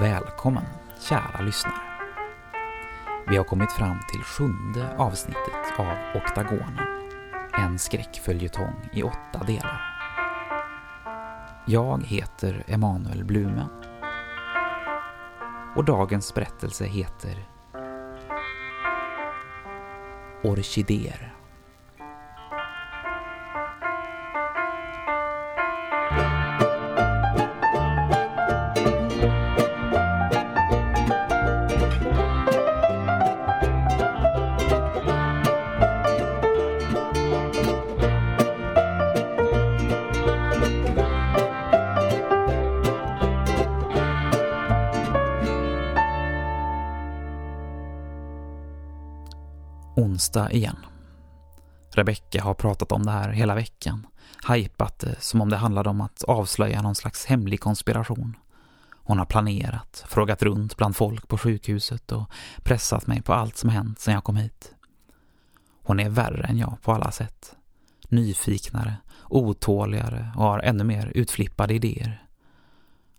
Välkommen, kära lyssnare. Vi har kommit fram till sjunde avsnittet av Oktagonen. En skräckföljetong i åtta delar. Jag heter Emanuel Blume. Och dagens berättelse heter Orkidéer. Onsdag igen. Rebecca har pratat om det här hela veckan, hajpat det som om det handlade om att avslöja någon slags hemlig konspiration. Hon har planerat, frågat runt bland folk på sjukhuset och pressat mig på allt som hänt sedan jag kom hit. Hon är värre än jag på alla sätt. Nyfiknare, otåligare och har ännu mer utflippade idéer.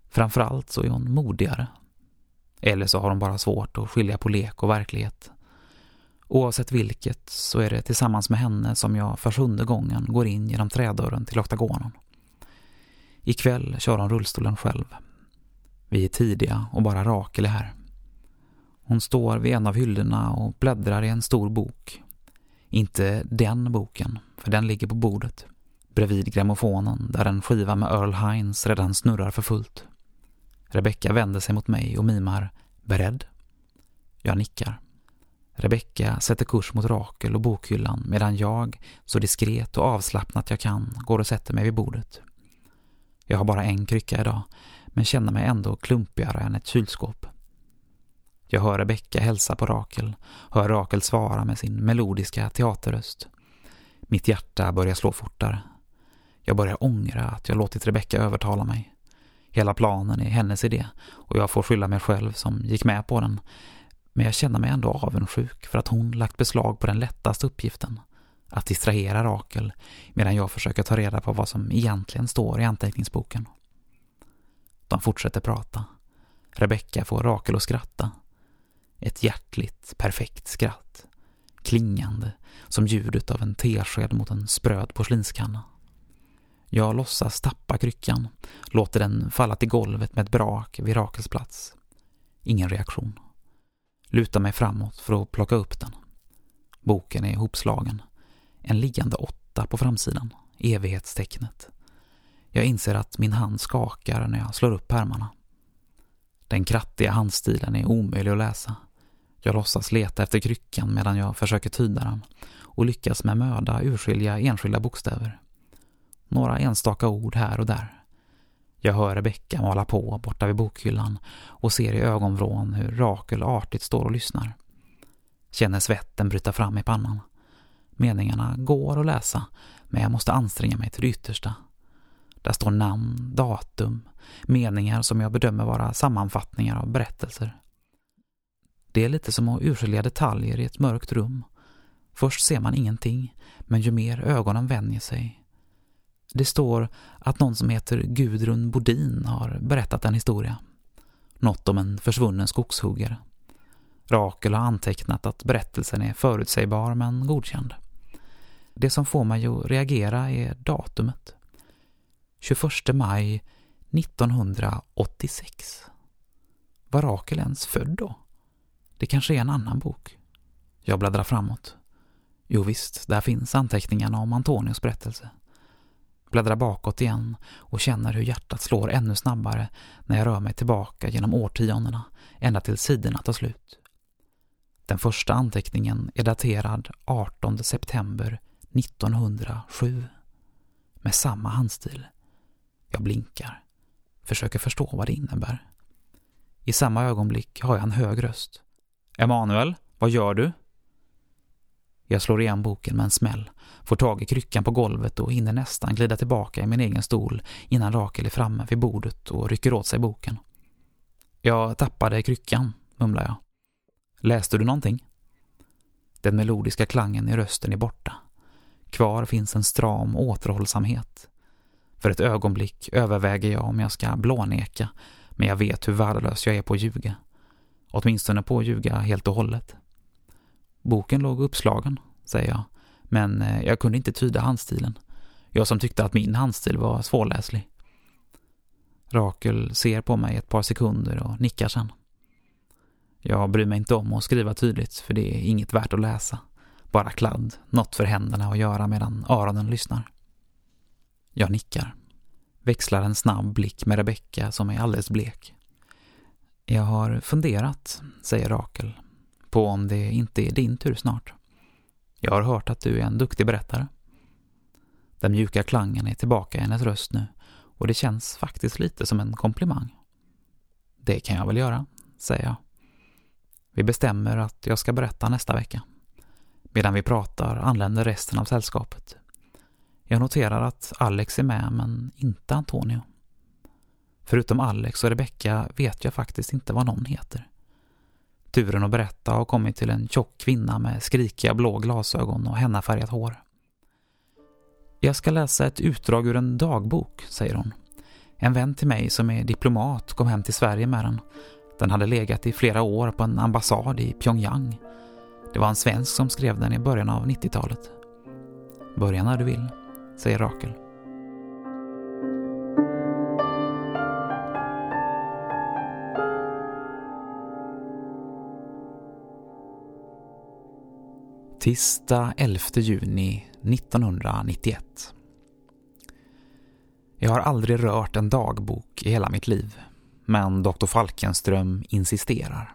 Framförallt så är hon modigare. Eller så har hon bara svårt att skilja på lek och verklighet. Oavsett vilket så är det tillsammans med henne som jag för sjunde gången går in genom trädörren till oktagonen. Ikväll kör hon rullstolen själv. Vi är tidiga och bara Rakel är här. Hon står vid en av hyllorna och bläddrar i en stor bok. Inte den boken, för den ligger på bordet. Bredvid grammofonen där en skiva med Earl Hines redan snurrar för fullt. Rebecca vänder sig mot mig och mimar ”Beredd?” Jag nickar. Rebecca sätter kurs mot Rakel och bokhyllan medan jag, så diskret och avslappnat jag kan, går och sätter mig vid bordet. Jag har bara en krycka idag, men känner mig ändå klumpigare än ett kylskåp. Jag hör Rebecca hälsa på Rakel, hör Rakel svara med sin melodiska teaterröst. Mitt hjärta börjar slå fortare. Jag börjar ångra att jag låtit Rebecca övertala mig. Hela planen är hennes idé och jag får skylla mig själv som gick med på den men jag känner mig ändå avundsjuk för att hon lagt beslag på den lättaste uppgiften. Att distrahera Rakel medan jag försöker ta reda på vad som egentligen står i anteckningsboken. De fortsätter prata. Rebecka får Rakel att skratta. Ett hjärtligt, perfekt skratt. Klingande, som ljudet av en tesked mot en spröd porslinskanna. Jag låtsas tappa kryckan, låter den falla till golvet med ett brak vid Rakels plats. Ingen reaktion lutar mig framåt för att plocka upp den. Boken är ihopslagen. En liggande åtta på framsidan, evighetstecknet. Jag inser att min hand skakar när jag slår upp pärmarna. Den krattiga handstilen är omöjlig att läsa. Jag låtsas leta efter kryckan medan jag försöker tyda den och lyckas med möda urskilja enskilda bokstäver. Några enstaka ord här och där. Jag hör Rebecka mala på borta vid bokhyllan och ser i ögonvrån hur Rakel artigt står och lyssnar. Känner svetten bryta fram i pannan. Meningarna går att läsa, men jag måste anstränga mig till det yttersta. Där står namn, datum, meningar som jag bedömer vara sammanfattningar av berättelser. Det är lite som att urskilja detaljer i ett mörkt rum. Först ser man ingenting, men ju mer ögonen vänjer sig, det står att någon som heter Gudrun Bodin har berättat en historia. Något om en försvunnen skogshuggare. Rakel har antecknat att berättelsen är förutsägbar men godkänd. Det som får mig att reagera är datumet. 21 maj 1986. Var Rakel ens född då? Det kanske är en annan bok. Jag bläddrar framåt. Jo visst, där finns anteckningarna om Antonios berättelse bläddrar bakåt igen och känner hur hjärtat slår ännu snabbare när jag rör mig tillbaka genom årtiondena, ända till sidorna tar slut. Den första anteckningen är daterad 18 september 1907. Med samma handstil. Jag blinkar. Försöker förstå vad det innebär. I samma ögonblick har jag en hög röst. Emanuel, vad gör du? Jag slår igen boken med en smäll, får tag i kryckan på golvet och hinner nästan glida tillbaka i min egen stol innan Rakel är framme vid bordet och rycker åt sig boken. Jag tappade kryckan, mumlar jag. Läste du någonting? Den melodiska klangen i rösten är borta. Kvar finns en stram återhållsamhet. För ett ögonblick överväger jag om jag ska blåneka, Men jag vet hur värdelös jag är på att ljuga. Åtminstone på att ljuga helt och hållet. Boken låg uppslagen, säger jag. Men eh, jag kunde inte tyda handstilen. Jag som tyckte att min handstil var svårläslig. Rakel ser på mig ett par sekunder och nickar sen. Jag bryr mig inte om att skriva tydligt för det är inget värt att läsa. Bara kladd, något för händerna att göra medan öronen lyssnar. Jag nickar. Växlar en snabb blick med Rebecka som är alldeles blek. Jag har funderat, säger Rakel, på om det inte är din tur snart. Jag har hört att du är en duktig berättare. Den mjuka klangen är tillbaka i hennes röst nu och det känns faktiskt lite som en komplimang. Det kan jag väl göra, säger jag. Vi bestämmer att jag ska berätta nästa vecka. Medan vi pratar anländer resten av sällskapet. Jag noterar att Alex är med men inte Antonio. Förutom Alex och Rebecca vet jag faktiskt inte vad någon heter. Turen att berätta har kommit till en tjock kvinna med skrikiga blå glasögon och hennafärgat hår. Jag ska läsa ett utdrag ur en dagbok, säger hon. En vän till mig som är diplomat kom hem till Sverige med den. Den hade legat i flera år på en ambassad i Pyongyang. Det var en svensk som skrev den i början av 90-talet. Börja när du vill, säger Rakel. Tisdag 11 juni 1991. Jag har aldrig rört en dagbok i hela mitt liv, men Dr. Falkenström insisterar.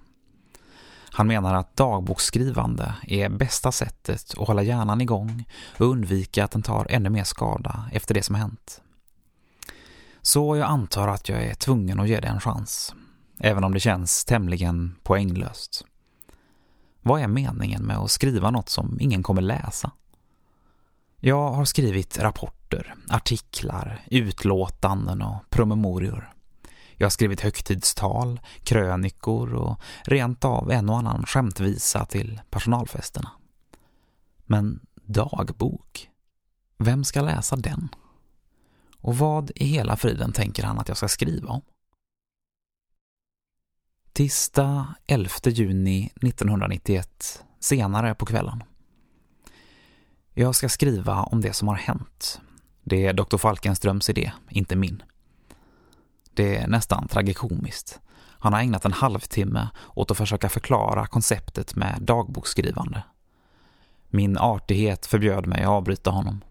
Han menar att dagboksskrivande är bästa sättet att hålla hjärnan igång och undvika att den tar ännu mer skada efter det som hänt. Så jag antar att jag är tvungen att ge det en chans, även om det känns tämligen poänglöst. Vad är meningen med att skriva något som ingen kommer läsa? Jag har skrivit rapporter, artiklar, utlåtanden och promemorior. Jag har skrivit högtidstal, krönikor och rent av en och annan skämtvisa till personalfesterna. Men dagbok? Vem ska läsa den? Och vad i hela friden tänker han att jag ska skriva om? Tisdag 11 juni 1991, senare på kvällen. Jag ska skriva om det som har hänt. Det är Dr. Falkenströms idé, inte min. Det är nästan tragikomiskt. Han har ägnat en halvtimme åt att försöka förklara konceptet med dagboksskrivande. Min artighet förbjöd mig att avbryta honom.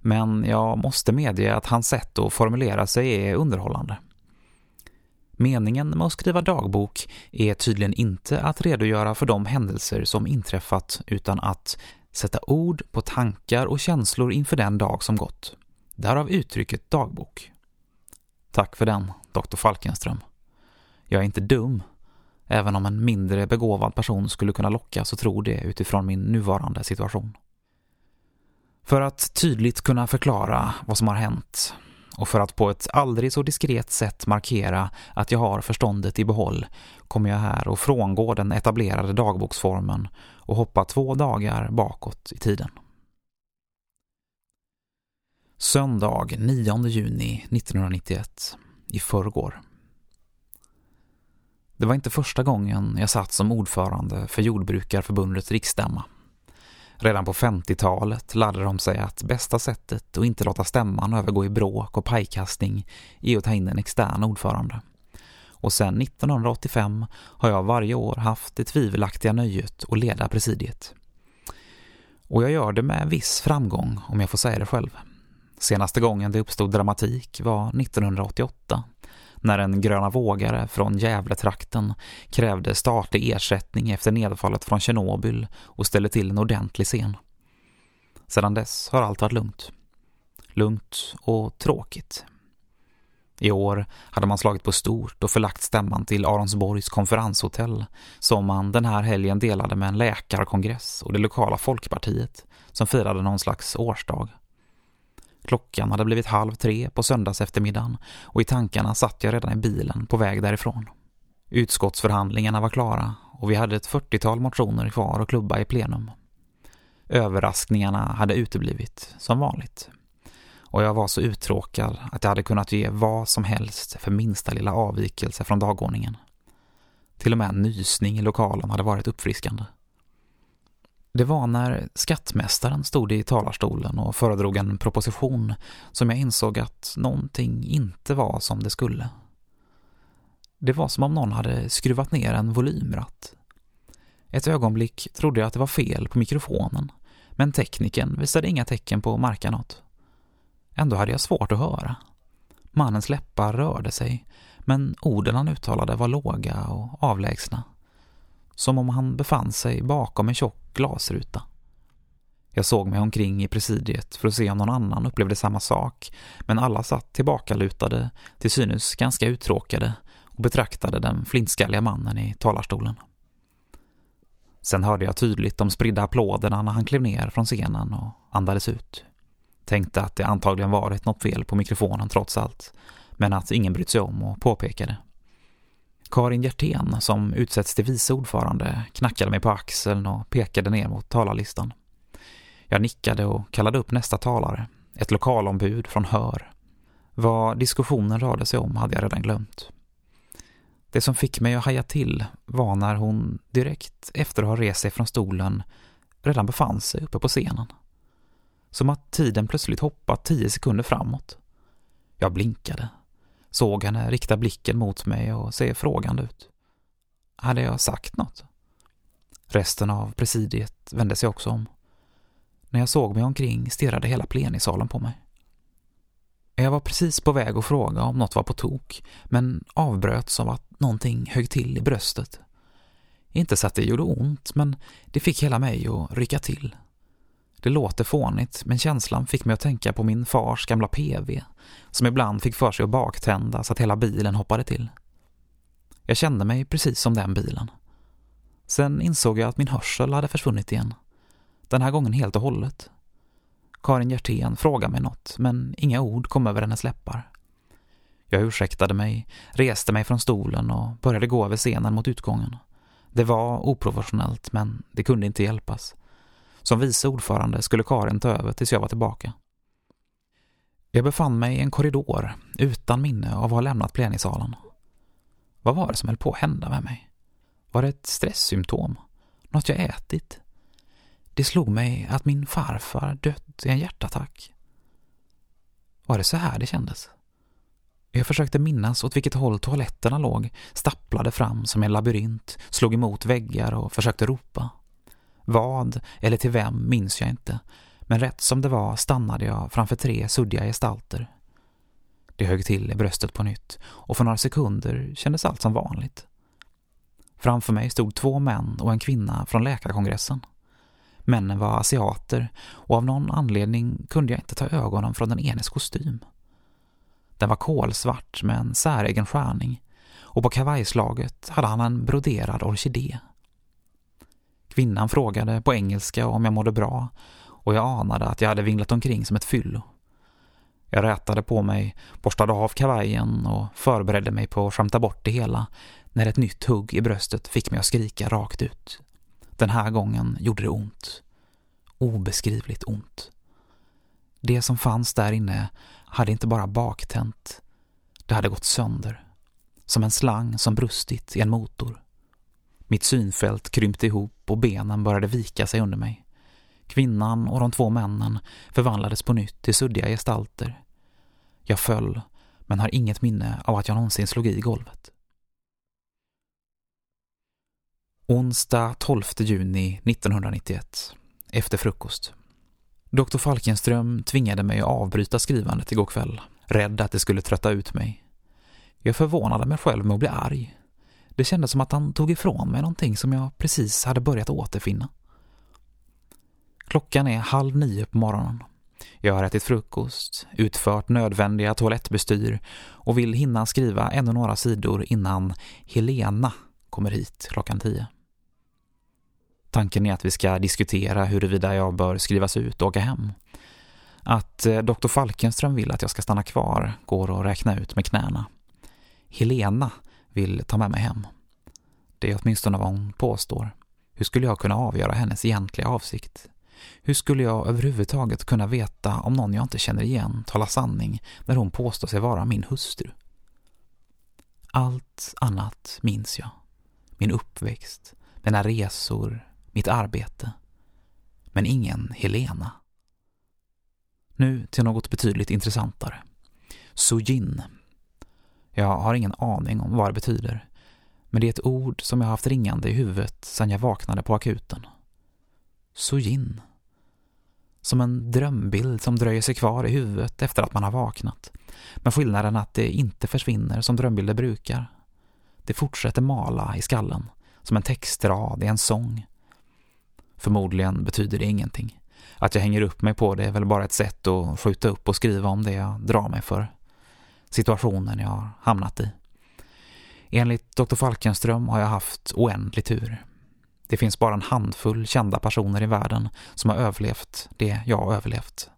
Men jag måste medge att hans sätt att formulera sig är underhållande. Meningen med att skriva dagbok är tydligen inte att redogöra för de händelser som inträffat utan att sätta ord på tankar och känslor inför den dag som gått. Därav uttrycket dagbok. Tack för den, Dr. Falkenström. Jag är inte dum, även om en mindre begåvad person skulle kunna lockas att tro det utifrån min nuvarande situation. För att tydligt kunna förklara vad som har hänt och för att på ett aldrig så diskret sätt markera att jag har förståndet i behåll kommer jag här att frångå den etablerade dagboksformen och hoppa två dagar bakåt i tiden. Söndag 9 juni 1991, i förrgår. Det var inte första gången jag satt som ordförande för Jordbrukarförbundets riksstämma. Redan på 50-talet lärde de sig att bästa sättet att inte låta stämman övergå i bråk och pajkastning är att ta in en extern ordförande. Och sedan 1985 har jag varje år haft det tvivelaktiga nöjet att leda presidiet. Och jag gör det med viss framgång om jag får säga det själv. Senaste gången det uppstod dramatik var 1988 när en gröna vågare från Gävletrakten krävde statlig ersättning efter nedfallet från Tjernobyl och ställde till en ordentlig scen. Sedan dess har allt varit lugnt. Lugnt och tråkigt. I år hade man slagit på stort och förlagt stämman till Aronsborgs konferenshotell som man den här helgen delade med en läkarkongress och det lokala folkpartiet som firade någon slags årsdag. Klockan hade blivit halv tre på söndags eftermiddagen och i tankarna satt jag redan i bilen på väg därifrån. Utskottsförhandlingarna var klara och vi hade ett 40-tal motioner kvar att klubba i plenum. Överraskningarna hade uteblivit, som vanligt. och jag var så uttråkad att jag hade kunnat ge vad som helst för minsta lilla avvikelse från dagordningen. Till och med en nysning i lokalen hade varit uppfriskande. Det var när skattmästaren stod i talarstolen och föredrog en proposition som jag insåg att någonting inte var som det skulle. Det var som om någon hade skruvat ner en volymratt. Ett ögonblick trodde jag att det var fel på mikrofonen, men tekniken visade inga tecken på att märka något. Ändå hade jag svårt att höra. Mannens läppar rörde sig, men orden han uttalade var låga och avlägsna. Som om han befann sig bakom en tjock glasruta. Jag såg mig omkring i presidiet för att se om någon annan upplevde samma sak, men alla satt tillbakalutade, till synes ganska uttråkade och betraktade den flintskalliga mannen i talarstolen. Sen hörde jag tydligt de spridda applåderna när han klev ner från scenen och andades ut. Tänkte att det antagligen varit något fel på mikrofonen trots allt, men att ingen brytt sig om och påpekade. Karin Hjertén, som utsätts till vice ordförande, knackade mig på axeln och pekade ner mot talarlistan. Jag nickade och kallade upp nästa talare, ett lokalombud från Hör. Vad diskussionen rörde sig om hade jag redan glömt. Det som fick mig att haja till var när hon direkt efter att ha rest sig från stolen redan befann sig uppe på scenen. Som att tiden plötsligt hoppat tio sekunder framåt. Jag blinkade, såg henne rikta blicken mot mig och se frågande ut. Hade jag sagt något? Resten av presidiet vände sig också om. När jag såg mig omkring stirrade hela plenisalen på mig. Jag var precis på väg att fråga om något var på tok, men avbröts av att någonting högg till i bröstet. Inte så att det gjorde ont, men det fick hela mig att rycka till. Det låter fånigt, men känslan fick mig att tänka på min fars gamla PV, som ibland fick för sig att baktända så att hela bilen hoppade till. Jag kände mig precis som den bilen. Sen insåg jag att min hörsel hade försvunnit igen. Den här gången helt och hållet. Karin Hjertén frågade mig något, men inga ord kom över hennes läppar. Jag ursäktade mig, reste mig från stolen och började gå över scenen mot utgången. Det var oprofessionellt, men det kunde inte hjälpas. Som vice ordförande skulle Karin ta över tills jag var tillbaka. Jag befann mig i en korridor utan minne av att ha lämnat plenisalen. Vad var det som höll på att hända med mig? Var det ett stresssymptom? Något jag ätit? Det slog mig att min farfar dött i en hjärtattack. Var det så här det kändes? Jag försökte minnas åt vilket håll toaletterna låg, stapplade fram som en labyrint, slog emot väggar och försökte ropa. Vad eller till vem minns jag inte, men rätt som det var stannade jag framför tre suddiga gestalter. Det högg till i bröstet på nytt och för några sekunder kändes allt som vanligt. Framför mig stod två män och en kvinna från läkarkongressen. Männen var asiater och av någon anledning kunde jag inte ta ögonen från den enes kostym. Den var kolsvart med en säregen skärning och på kavajslaget hade han en broderad orkidé. Kvinnan frågade på engelska om jag mådde bra och jag anade att jag hade vinglat omkring som ett fyllo. Jag rätade på mig, borstade av kavajen och förberedde mig på att skämta bort det hela när ett nytt hugg i bröstet fick mig att skrika rakt ut. Den här gången gjorde det ont. Obeskrivligt ont. Det som fanns där inne hade inte bara baktänt. Det hade gått sönder. Som en slang som brustit i en motor. Mitt synfält krympte ihop och benen började vika sig under mig. Kvinnan och de två männen förvandlades på nytt till suddiga gestalter. Jag föll, men har inget minne av att jag någonsin slog i golvet. Onsdag 12 juni 1991. Efter frukost. Dr. Falkenström tvingade mig att avbryta skrivandet igår kväll, rädd att det skulle trötta ut mig. Jag förvånade mig själv med att bli arg. Det kändes som att han tog ifrån mig någonting som jag precis hade börjat återfinna. Klockan är halv nio på morgonen. Jag har ätit frukost, utfört nödvändiga toalettbestyr och vill hinna skriva ännu några sidor innan Helena kommer hit klockan tio. Tanken är att vi ska diskutera huruvida jag bör skrivas ut och åka hem. Att eh, Doktor Dr. Falkenström vill att jag ska stanna kvar går att räkna ut med knäna. Helena vill ta med mig hem. Det är åtminstone vad hon påstår. Hur skulle jag kunna avgöra hennes egentliga avsikt? Hur skulle jag överhuvudtaget kunna veta om någon jag inte känner igen talar sanning när hon påstår sig vara min hustru? Allt annat minns jag. Min uppväxt, mina resor, mitt arbete. Men ingen Helena. Nu till något betydligt intressantare. Sujin. Jag har ingen aning om vad det betyder, men det är ett ord som jag haft ringande i huvudet sedan jag vaknade på akuten. Sujin. Som en drömbild som dröjer sig kvar i huvudet efter att man har vaknat. Men skillnaden att det inte försvinner som drömbilder brukar. Det fortsätter mala i skallen, som en textrad i en sång. Förmodligen betyder det ingenting. Att jag hänger upp mig på det är väl bara ett sätt att skjuta upp och skriva om det jag drar mig för. Situationen jag har hamnat i. Enligt Dr. Falkenström har jag haft oändlig tur. Det finns bara en handfull kända personer i världen som har överlevt det jag har överlevt.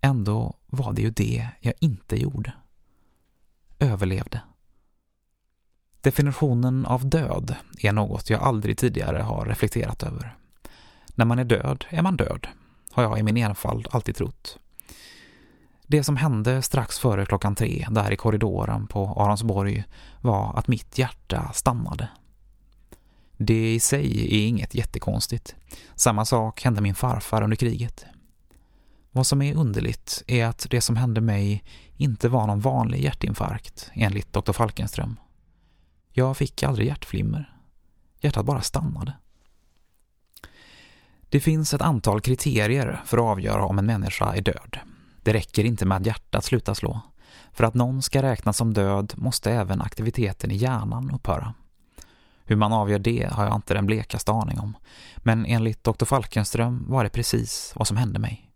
Ändå var det ju det jag inte gjorde. Överlevde. Definitionen av död är något jag aldrig tidigare har reflekterat över. När man är död är man död, har jag i min enfald alltid trott. Det som hände strax före klockan tre, där i korridoren på Aronsborg, var att mitt hjärta stannade. Det i sig är inget jättekonstigt. Samma sak hände min farfar under kriget. Vad som är underligt är att det som hände mig inte var någon vanlig hjärtinfarkt, enligt Dr. Falkenström. Jag fick aldrig hjärtflimmer. Hjärtat bara stannade. Det finns ett antal kriterier för att avgöra om en människa är död. Det räcker inte med att hjärtat slutar slå. För att någon ska räknas som död måste även aktiviteten i hjärnan upphöra. Hur man avgör det har jag inte den blekaste aning om. Men enligt Dr. Falkenström var det precis vad som hände mig.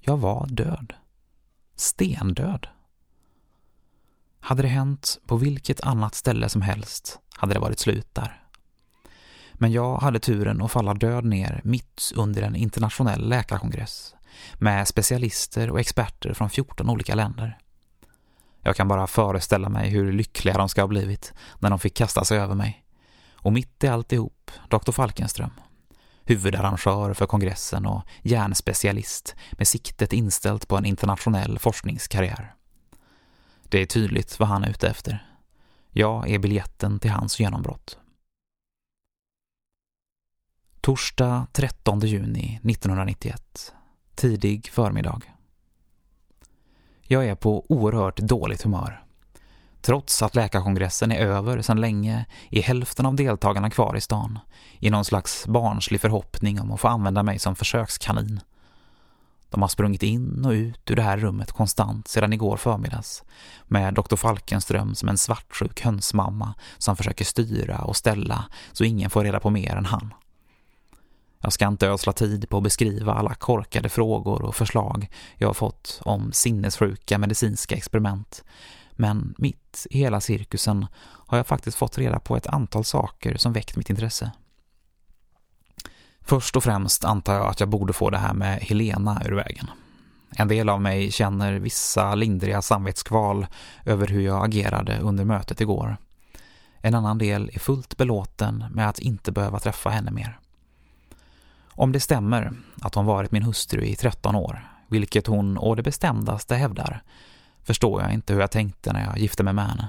Jag var död. Stendöd. Hade det hänt på vilket annat ställe som helst hade det varit slut där. Men jag hade turen att falla död ner mitt under en internationell läkarkongress med specialister och experter från 14 olika länder. Jag kan bara föreställa mig hur lyckliga de ska ha blivit när de fick kasta sig över mig. Och mitt i alltihop, Dr. Falkenström. Huvudarrangör för kongressen och hjärnspecialist med siktet inställt på en internationell forskningskarriär. Det är tydligt vad han är ute efter. Jag är biljetten till hans genombrott. Torsdag 13 juni 1991. Tidig förmiddag. Jag är på oerhört dåligt humör. Trots att läkarkongressen är över sedan länge är hälften av deltagarna kvar i stan i någon slags barnslig förhoppning om att få använda mig som försökskanin. De har sprungit in och ut ur det här rummet konstant sedan igår förmiddags med Dr. Falkenström som en svartsjuk hönsmamma som försöker styra och ställa så ingen får reda på mer än han. Jag ska inte ödsla tid på att beskriva alla korkade frågor och förslag jag har fått om sinnessjuka medicinska experiment. Men mitt i hela cirkusen har jag faktiskt fått reda på ett antal saker som väckt mitt intresse. Först och främst antar jag att jag borde få det här med Helena ur vägen. En del av mig känner vissa lindriga samvetskval över hur jag agerade under mötet igår. En annan del är fullt belåten med att inte behöva träffa henne mer. Om det stämmer att hon varit min hustru i 13 år, vilket hon å det bestämdaste hävdar, förstår jag inte hur jag tänkte när jag gifte mig med henne.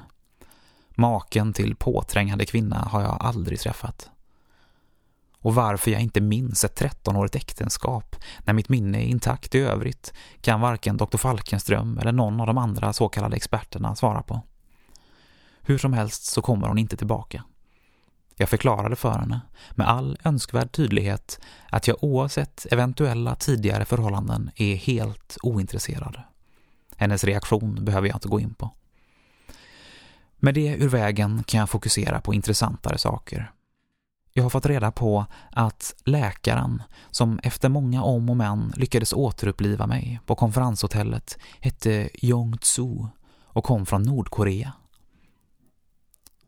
Maken till påträngande kvinna har jag aldrig träffat. Och varför jag inte minns ett 13-årigt äktenskap när mitt minne är intakt i övrigt kan varken Dr. Falkenström eller någon av de andra så kallade experterna svara på. Hur som helst så kommer hon inte tillbaka. Jag förklarade för henne med all önskvärd tydlighet att jag oavsett eventuella tidigare förhållanden är helt ointresserad. Hennes reaktion behöver jag inte gå in på. Med det ur vägen kan jag fokusera på intressantare saker. Jag har fått reda på att läkaren som efter många om och men lyckades återuppliva mig på konferenshotellet hette Jong Tsu och kom från Nordkorea.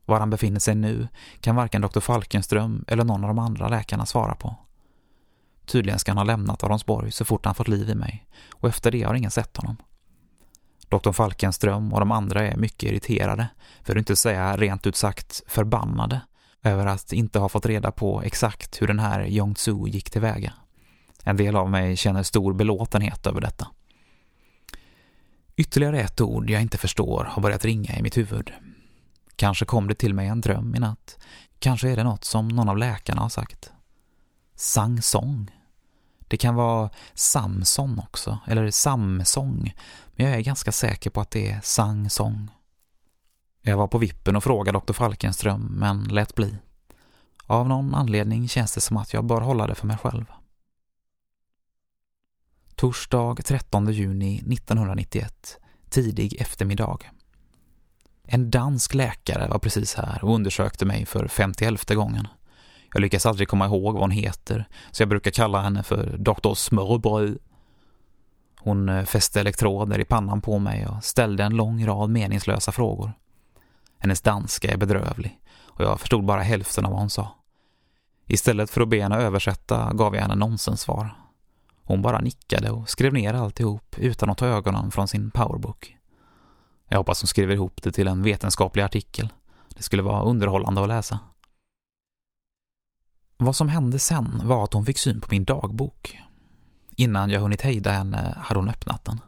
Var han befinner sig nu kan varken Dr. Falkenström eller någon av de andra läkarna svara på. Tydligen ska han ha lämnat Aronsborg så fort han fått liv i mig och efter det har ingen sett honom. Dr. Falkenström och de andra är mycket irriterade, för att inte säga rent ut sagt förbannade, över att inte ha fått reda på exakt hur den här Yong-Tzu gick tillväga. En del av mig känner stor belåtenhet över detta. Ytterligare ett ord jag inte förstår har börjat ringa i mitt huvud. Kanske kom det till mig en dröm i natt. Kanske är det något som någon av läkarna har sagt. Sangsång. Det kan vara Samson också, eller Samsång, men jag är ganska säker på att det är Sangsång. Jag var på vippen och frågade doktor Falkenström, men lät bli. Av någon anledning känns det som att jag bör hålla det för mig själv. Torsdag 13 juni 1991, tidig eftermiddag. En dansk läkare var precis här och undersökte mig för 51 gången. Jag lyckas aldrig komma ihåg vad hon heter, så jag brukar kalla henne för Dr. Smörbröd. Hon eh, fäste elektroder i pannan på mig och ställde en lång rad meningslösa frågor. Hennes danska är bedrövlig och jag förstod bara hälften av vad hon sa. Istället för att be henne översätta gav jag henne nonsenssvar. Hon bara nickade och skrev ner alltihop utan att ta ögonen från sin powerbook. Jag hoppas hon skriver ihop det till en vetenskaplig artikel. Det skulle vara underhållande att läsa. Vad som hände sen var att hon fick syn på min dagbok. Innan jag hunnit hejda henne hade hon öppnat den.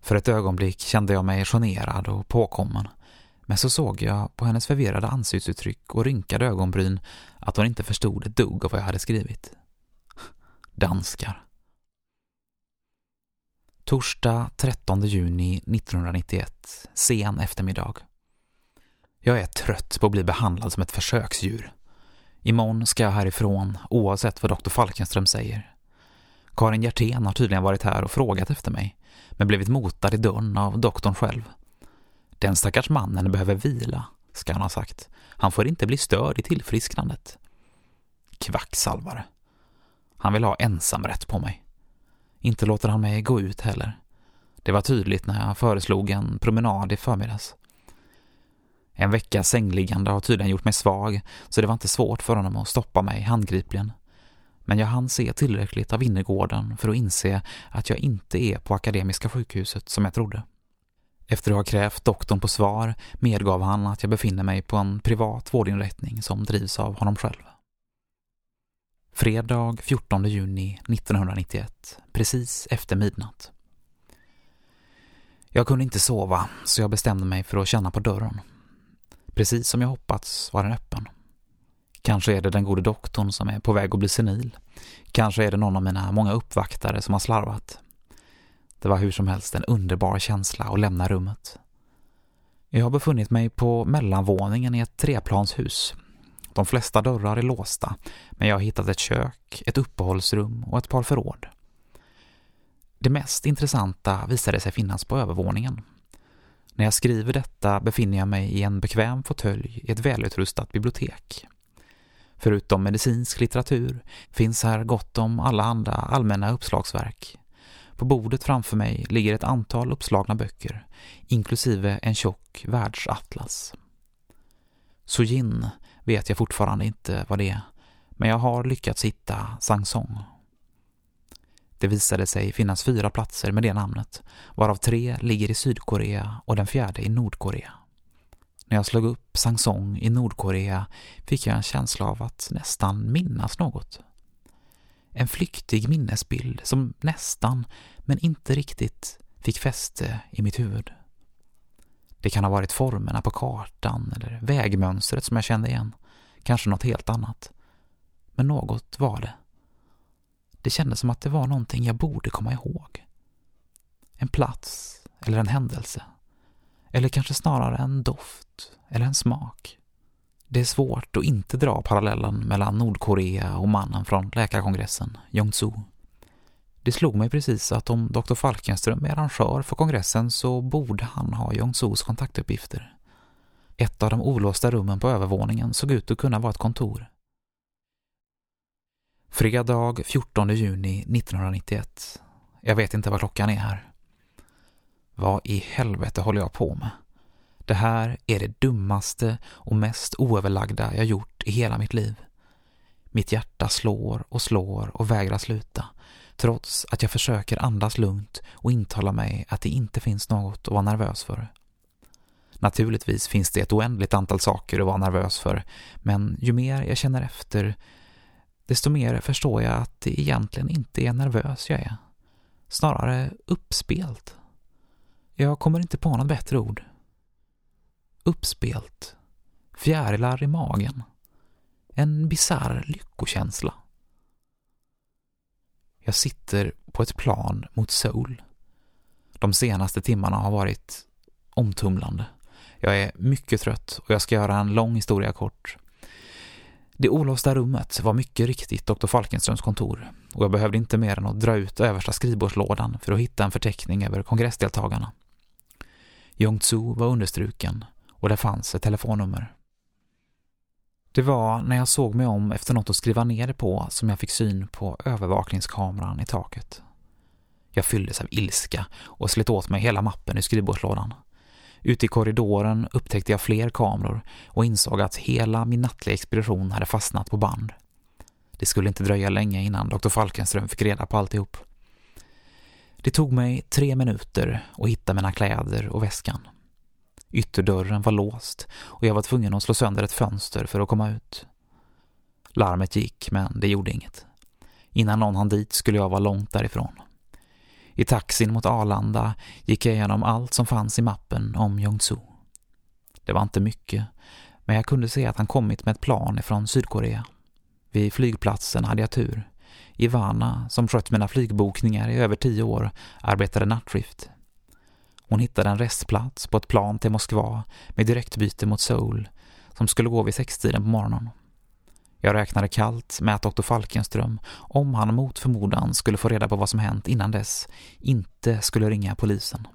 För ett ögonblick kände jag mig generad och påkommen. Men så såg jag på hennes förvirrade ansiktsuttryck och rynkade ögonbryn att hon inte förstod ett dugg av vad jag hade skrivit. Danskar. Torsdag 13 juni 1991, sen eftermiddag. Jag är trött på att bli behandlad som ett försöksdjur. Imorgon ska jag härifrån, oavsett vad doktor Falkenström säger. Karin Hjertén har tydligen varit här och frågat efter mig, men blivit motad i dörren av doktorn själv. Den stackars mannen behöver vila, ska han ha sagt. Han får inte bli störd i tillfrisknandet. Kvacksalvare. Han vill ha ensamrätt på mig. Inte låter han mig gå ut heller. Det var tydligt när jag föreslog en promenad i förmiddags. En veckas sängliggande har tydligen gjort mig svag så det var inte svårt för honom att stoppa mig handgripligen. Men jag hann se tillräckligt av innergården för att inse att jag inte är på Akademiska sjukhuset som jag trodde. Efter att ha krävt doktorn på svar medgav han att jag befinner mig på en privat vårdinrättning som drivs av honom själv. Fredag 14 juni 1991, precis efter midnatt. Jag kunde inte sova så jag bestämde mig för att känna på dörren. Precis som jag hoppats var den öppen. Kanske är det den gode doktorn som är på väg att bli senil. Kanske är det någon av mina många uppvaktare som har slarvat. Det var hur som helst en underbar känsla att lämna rummet. Jag har befunnit mig på mellanvåningen i ett treplanshus. De flesta dörrar är låsta, men jag har hittat ett kök, ett uppehållsrum och ett par förråd. Det mest intressanta visade sig finnas på övervåningen. När jag skriver detta befinner jag mig i en bekväm fåtölj i ett välutrustat bibliotek. Förutom medicinsk litteratur finns här gott om alla andra allmänna uppslagsverk. På bordet framför mig ligger ett antal uppslagna böcker, inklusive en tjock världsatlas. Sojin vet jag fortfarande inte vad det är, men jag har lyckats hitta Sangsong. Det visade sig finnas fyra platser med det namnet, varav tre ligger i Sydkorea och den fjärde i Nordkorea. När jag slog upp Sangsong i Nordkorea fick jag en känsla av att nästan minnas något. En flyktig minnesbild som nästan, men inte riktigt, fick fäste i mitt huvud. Det kan ha varit formerna på kartan eller vägmönstret som jag kände igen. Kanske något helt annat. Men något var det. Det kändes som att det var någonting jag borde komma ihåg. En plats eller en händelse. Eller kanske snarare en doft eller en smak. Det är svårt att inte dra parallellen mellan Nordkorea och mannen från läkarkongressen, Jong-Soo. Det slog mig precis att om Dr. Falkenström är arrangör för kongressen så borde han ha Jong Sos kontaktuppgifter. Ett av de olåsta rummen på övervåningen såg ut att kunna vara ett kontor. Fredag 14 juni 1991. Jag vet inte vad klockan är här. Vad i helvete håller jag på med? Det här är det dummaste och mest oöverlagda jag gjort i hela mitt liv. Mitt hjärta slår och slår och vägrar sluta, trots att jag försöker andas lugnt och intala mig att det inte finns något att vara nervös för. Naturligtvis finns det ett oändligt antal saker att vara nervös för, men ju mer jag känner efter, desto mer förstår jag att det egentligen inte är nervös jag är. Snarare uppspelt. Jag kommer inte på något bättre ord. Uppspelt. Fjärilar i magen. En bisarr lyckokänsla. Jag sitter på ett plan mot Seoul. De senaste timmarna har varit omtumlande. Jag är mycket trött och jag ska göra en lång historia kort. Det olåsta rummet var mycket riktigt Dr. Falkenströms kontor och jag behövde inte mer än att dra ut översta skrivbordslådan för att hitta en förteckning över kongressdeltagarna. Jong-Tzu var understruken och det fanns ett telefonnummer. Det var när jag såg mig om efter något att skriva ner det på som jag fick syn på övervakningskameran i taket. Jag fylldes av ilska och slet åt mig hela mappen i skrivbordslådan. Ute i korridoren upptäckte jag fler kameror och insåg att hela min nattliga expedition hade fastnat på band. Det skulle inte dröja länge innan Dr. Falkenström fick reda på alltihop. Det tog mig tre minuter att hitta mina kläder och väskan. Ytterdörren var låst och jag var tvungen att slå sönder ett fönster för att komma ut. Larmet gick, men det gjorde inget. Innan någon hann dit skulle jag vara långt därifrån. I taxin mot Arlanda gick jag igenom allt som fanns i mappen om Jongsu. Det var inte mycket, men jag kunde se att han kommit med ett plan ifrån Sydkorea. Vid flygplatsen hade jag tur. Ivana, som skött mina flygbokningar i över tio år, arbetade nattskift. Hon hittade en restplats på ett plan till Moskva med direktbyte mot Seoul som skulle gå vid sextiden på morgonen. Jag räknade kallt med att doktor Falkenström, om han mot förmodan skulle få reda på vad som hänt innan dess, inte skulle ringa polisen.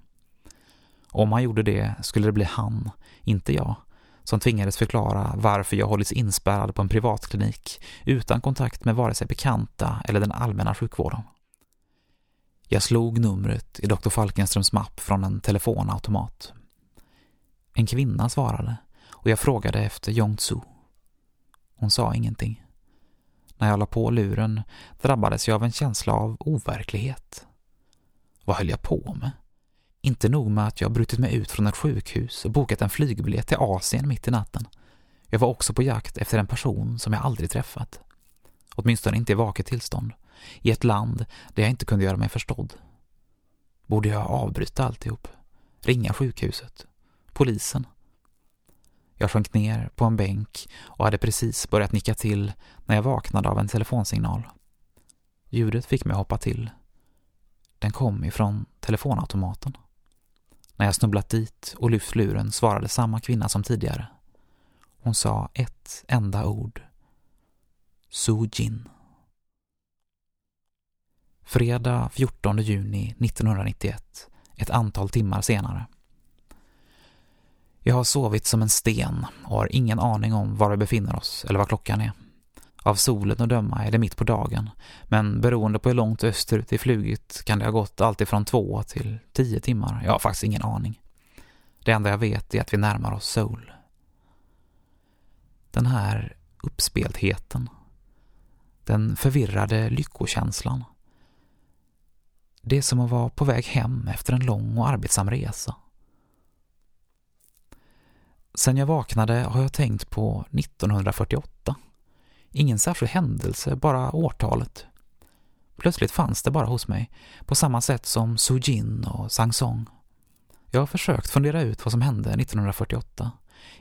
Om han gjorde det skulle det bli han, inte jag, som tvingades förklara varför jag hållits inspärrad på en privatklinik utan kontakt med vare sig bekanta eller den allmänna sjukvården. Jag slog numret i Dr Falkenströms mapp från en telefonautomat. En kvinna svarade och jag frågade efter Jong Tzu. Hon sa ingenting. När jag la på luren drabbades jag av en känsla av overklighet. Vad höll jag på med? Inte nog med att jag brutit mig ut från ett sjukhus och bokat en flygbiljett till Asien mitt i natten. Jag var också på jakt efter en person som jag aldrig träffat. Åtminstone inte i vaket tillstånd. I ett land där jag inte kunde göra mig förstådd. Borde jag avbryta alltihop? Ringa sjukhuset? Polisen? Jag sjönk ner på en bänk och hade precis börjat nicka till när jag vaknade av en telefonsignal. Ljudet fick mig hoppa till. Den kom ifrån telefonautomaten. När jag snubblat dit och lyft luren svarade samma kvinna som tidigare. Hon sa ett enda ord. Sujin. Fredag 14 juni 1991, ett antal timmar senare. Jag har sovit som en sten och har ingen aning om var vi befinner oss eller vad klockan är. Av solen att döma är det mitt på dagen, men beroende på hur långt österut det flugit kan det ha gått alltifrån två till tio timmar. Jag har faktiskt ingen aning. Det enda jag vet är att vi närmar oss Seoul. Den här uppspeltheten, den förvirrade lyckokänslan. Det är som att vara på väg hem efter en lång och arbetsam resa. Sen jag vaknade har jag tänkt på 1948. Ingen särskild händelse, bara årtalet. Plötsligt fanns det bara hos mig, på samma sätt som Sujin och Sangsong. Jag har försökt fundera ut vad som hände 1948.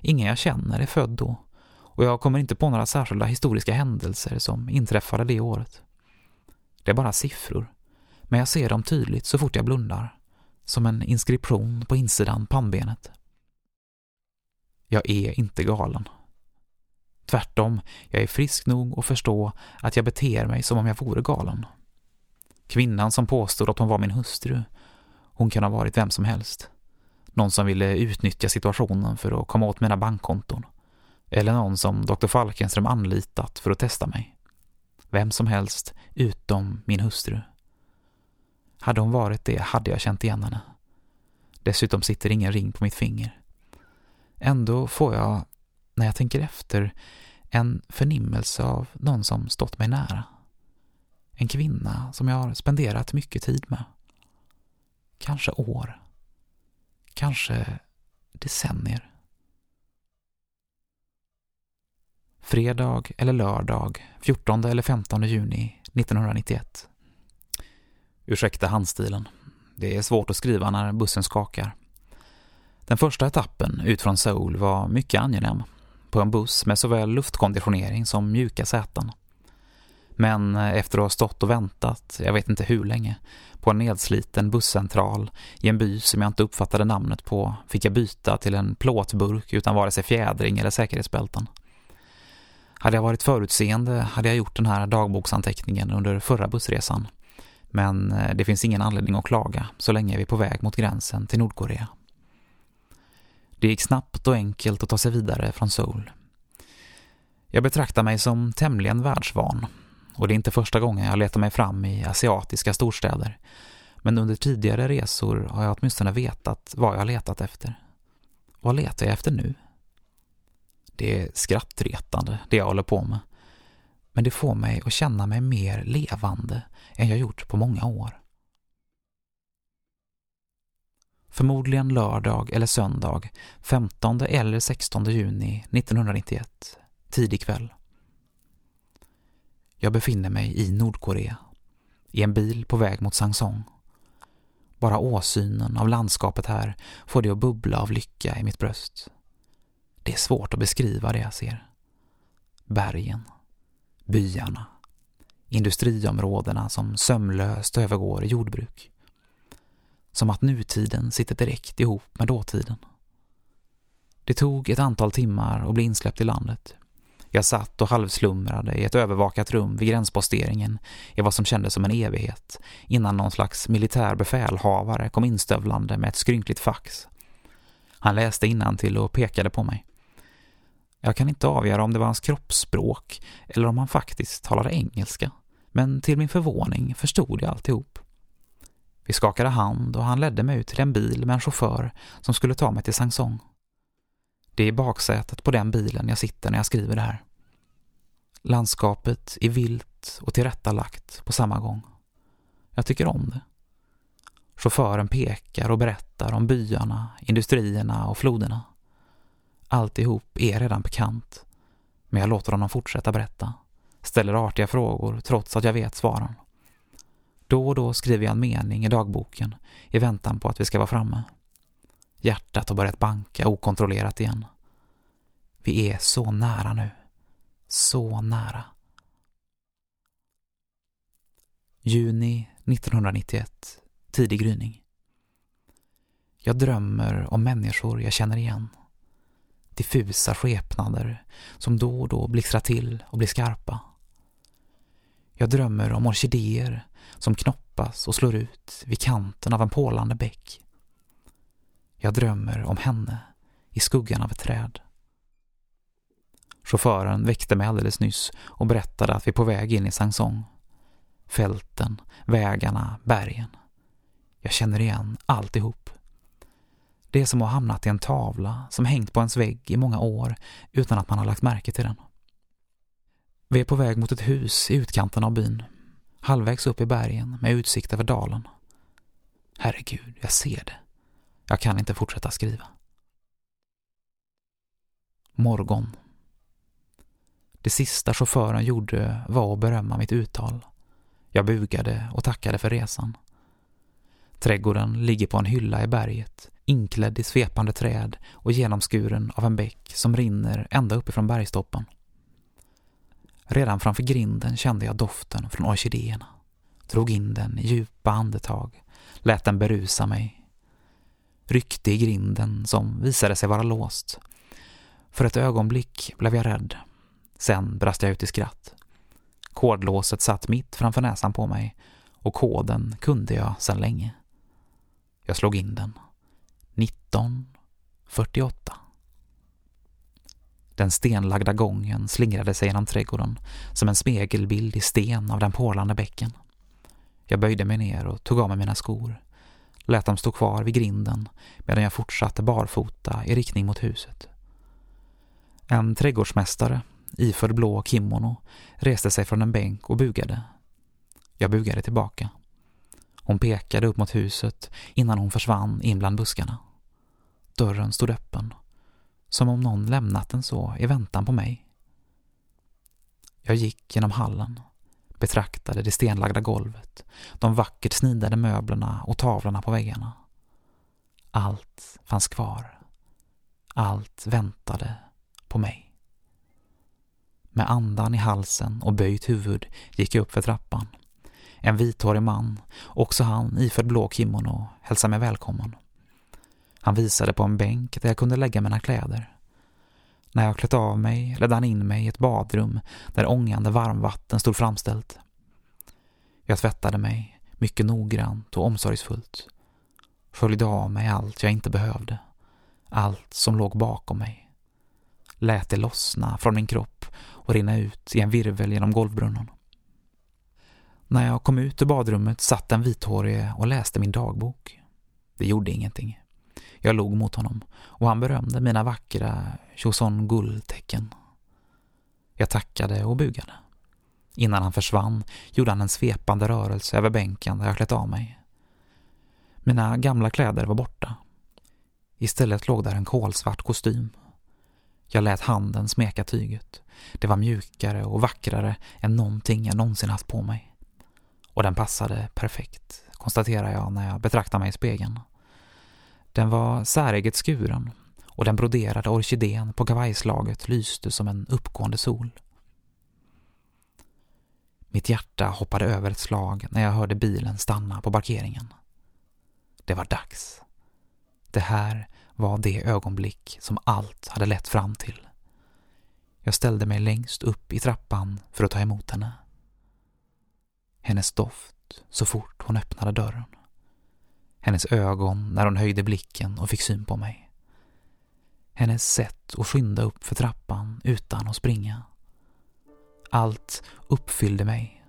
Ingen jag känner är född då och jag kommer inte på några särskilda historiska händelser som inträffade det året. Det är bara siffror, men jag ser dem tydligt så fort jag blundar, som en inskription på insidan pannbenet. Jag är inte galen. Tvärtom, jag är frisk nog att förstå att jag beter mig som om jag vore galen. Kvinnan som påstod att hon var min hustru, hon kan ha varit vem som helst. Någon som ville utnyttja situationen för att komma åt mina bankkonton. Eller någon som Dr. Falkenström anlitat för att testa mig. Vem som helst utom min hustru. Hade hon varit det hade jag känt igen henne. Dessutom sitter ingen ring på mitt finger. Ändå får jag, när jag tänker efter, en förnimmelse av någon som stått mig nära. En kvinna som jag har spenderat mycket tid med. Kanske år. Kanske decennier. Fredag eller lördag, 14 eller 15 juni 1991. Ursäkta handstilen. Det är svårt att skriva när bussen skakar. Den första etappen ut från Seoul var mycket angenäm. På en buss med såväl luftkonditionering som mjuka säten. Men eh, efter att ha stått och väntat, jag vet inte hur länge, på en nedsliten busscentral i en by som jag inte uppfattade namnet på fick jag byta till en plåtburk utan vare sig fjädring eller säkerhetsbälten. Hade jag varit förutseende hade jag gjort den här dagboksanteckningen under förra bussresan. Men eh, det finns ingen anledning att klaga så länge vi är på väg mot gränsen till Nordkorea. Det gick snabbt och enkelt att ta sig vidare från Seoul. Jag betraktar mig som tämligen världsvan och det är inte första gången jag letar mig fram i asiatiska storstäder. Men under tidigare resor har jag åtminstone vetat vad jag letat efter. Vad letar jag efter nu? Det är skrattretande, det jag håller på med. Men det får mig att känna mig mer levande än jag gjort på många år. Förmodligen lördag eller söndag, 15 eller 16 juni 1991, tidig kväll. Jag befinner mig i Nordkorea, i en bil på väg mot Sangsong. Bara åsynen av landskapet här får det att bubbla av lycka i mitt bröst. Det är svårt att beskriva det jag ser. Bergen, byarna, industriområdena som sömlöst övergår i jordbruk. Som att nutiden sitter direkt ihop med dåtiden. Det tog ett antal timmar att bli insläppt i landet. Jag satt och halvslumrade i ett övervakat rum vid gränsposteringen i vad som kändes som en evighet innan någon slags militär befälhavare kom instövlande med ett skrynkligt fax. Han läste till och pekade på mig. Jag kan inte avgöra om det var hans kroppsspråk eller om han faktiskt talade engelska. Men till min förvåning förstod jag alltihop. Vi skakade hand och han ledde mig ut till en bil med en chaufför som skulle ta mig till Sangsong. Det är i baksätet på den bilen jag sitter när jag skriver det här. Landskapet är vilt och tillrättalagt på samma gång. Jag tycker om det. Chauffören pekar och berättar om byarna, industrierna och floderna. Alltihop är redan bekant, men jag låter honom fortsätta berätta. Ställer artiga frågor trots att jag vet svaren. Då och då skriver jag en mening i dagboken i väntan på att vi ska vara framme. Hjärtat har börjat banka okontrollerat igen. Vi är så nära nu. Så nära. Juni 1991. Tidig gryning. Jag drömmer om människor jag känner igen diffusa skepnader som då och då blixtrar till och blir skarpa. Jag drömmer om orkidéer som knoppas och slår ut vid kanten av en pålande bäck. Jag drömmer om henne i skuggan av ett träd. Chauffören väckte mig alldeles nyss och berättade att vi är på väg in i Sangsong. Fälten, vägarna, bergen. Jag känner igen alltihop. Det är som att ha hamnat i en tavla som hängt på ens vägg i många år utan att man har lagt märke till den. Vi är på väg mot ett hus i utkanten av byn, halvvägs upp i bergen med utsikt över dalen. Herregud, jag ser det. Jag kan inte fortsätta skriva. Morgon. Det sista chauffören gjorde var att berömma mitt uttal. Jag bugade och tackade för resan. Trädgården ligger på en hylla i berget inklädd i svepande träd och genomskuren av en bäck som rinner ända uppifrån bergstoppen. Redan framför grinden kände jag doften från orkidéerna. Drog in den i djupa andetag, lät den berusa mig. Ryckte i grinden som visade sig vara låst. För ett ögonblick blev jag rädd. Sen brast jag ut i skratt. Kodlåset satt mitt framför näsan på mig och koden kunde jag sedan länge. Jag slog in den. 1948. Den stenlagda gången slingrade sig genom trädgården som en spegelbild i sten av den porlande bäcken. Jag böjde mig ner och tog av mig mina skor. Lät dem stå kvar vid grinden medan jag fortsatte barfota i riktning mot huset. En trädgårdsmästare, iförd blå kimono, reste sig från en bänk och bugade. Jag bugade tillbaka. Hon pekade upp mot huset innan hon försvann in bland buskarna. Dörren stod öppen, som om någon lämnat den så i väntan på mig. Jag gick genom hallen, betraktade det stenlagda golvet, de vackert snidade möblerna och tavlorna på väggarna. Allt fanns kvar. Allt väntade på mig. Med andan i halsen och böjt huvud gick jag upp för trappan. En vithårig man, också han iförd blå kimono, hälsade mig välkommen. Han visade på en bänk där jag kunde lägga mina kläder. När jag klätt av mig ledde han in mig i ett badrum där ångande varmvatten stod framställt. Jag tvättade mig, mycket noggrant och omsorgsfullt. Följde av mig allt jag inte behövde. Allt som låg bakom mig. Lät det lossna från min kropp och rinna ut i en virvel genom golvbrunnen. När jag kom ut ur badrummet satt den vithårige och läste min dagbok. Det gjorde ingenting. Jag log mot honom och han berömde mina vackra Choson guldtecken. Jag tackade och bugade. Innan han försvann gjorde han en svepande rörelse över bänken där jag klätt av mig. Mina gamla kläder var borta. Istället låg där en kolsvart kostym. Jag lät handen smeka tyget. Det var mjukare och vackrare än någonting jag någonsin haft på mig. Och den passade perfekt, konstaterar jag när jag betraktar mig i spegeln. Den var säreget skuren och den broderade orkidén på kavajslaget lyste som en uppgående sol. Mitt hjärta hoppade över ett slag när jag hörde bilen stanna på parkeringen. Det var dags. Det här var det ögonblick som allt hade lett fram till. Jag ställde mig längst upp i trappan för att ta emot henne. Hennes doft så fort hon öppnade dörren. Hennes ögon när hon höjde blicken och fick syn på mig. Hennes sätt att skynda upp för trappan utan att springa. Allt uppfyllde mig.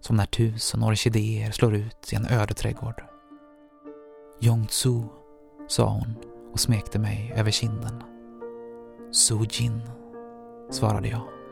Som när tusen orkidéer slår ut i en ödeträdgård. Yong Tzu, sa hon och smekte mig över kinden. Su-Jin, svarade jag.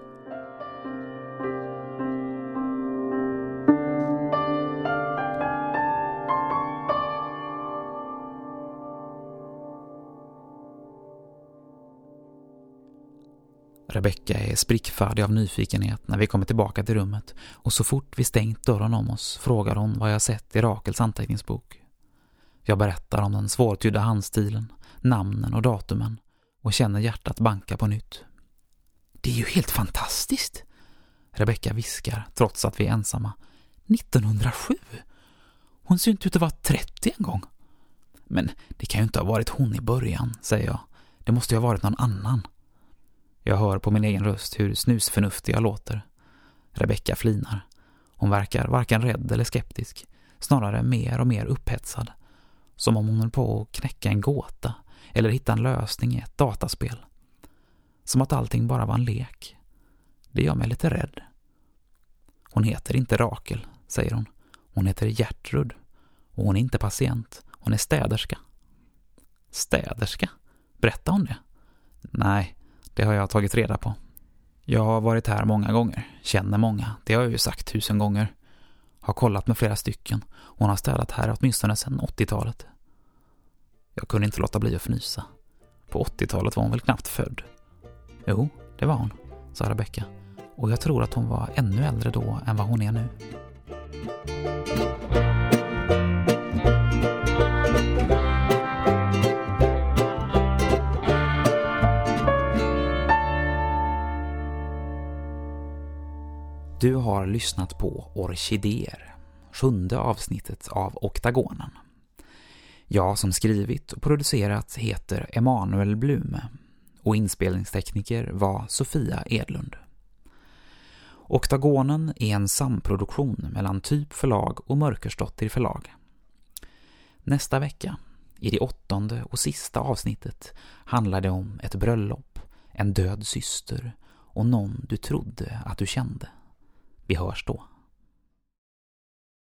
Rebecka är sprickfärdig av nyfikenhet när vi kommer tillbaka till rummet och så fort vi stängt dörren om oss frågar hon vad jag sett i Rakels anteckningsbok. Jag berättar om den svårtydda handstilen, namnen och datumen och känner hjärtat banka på nytt. Det är ju helt fantastiskt! Rebecka viskar trots att vi är ensamma. 1907! Hon ser inte ut att vara 30 en gång. Men det kan ju inte ha varit hon i början, säger jag. Det måste ju ha varit någon annan. Jag hör på min egen röst hur snusförnuftig jag låter. Rebecka flinar. Hon verkar varken rädd eller skeptisk, snarare mer och mer upphetsad. Som om hon höll på att knäcka en gåta eller hitta en lösning i ett dataspel. Som att allting bara var en lek. Det gör mig lite rädd. Hon heter inte Rakel, säger hon. Hon heter Gertrud. Och hon är inte patient. Hon är städerska. Städerska? Berättar hon det? Nej, det har jag tagit reda på. Jag har varit här många gånger, känner många, det har jag ju sagt tusen gånger. Har kollat med flera stycken. Hon har städat här åtminstone sedan 80-talet. Jag kunde inte låta bli att fnysa. På 80-talet var hon väl knappt född? Jo, det var hon, sa Rebecka. Och jag tror att hon var ännu äldre då än vad hon är nu. Du har lyssnat på Orkidéer, sjunde avsnittet av Oktagonen. Jag som skrivit och producerat heter Emanuel Blume och inspelningstekniker var Sofia Edlund. Oktagonen är en samproduktion mellan Typ förlag och Mörkersdottir förlag. Nästa vecka, i det åttonde och sista avsnittet, handlar det om ett bröllop, en död syster och någon du trodde att du kände. Vi hörs då.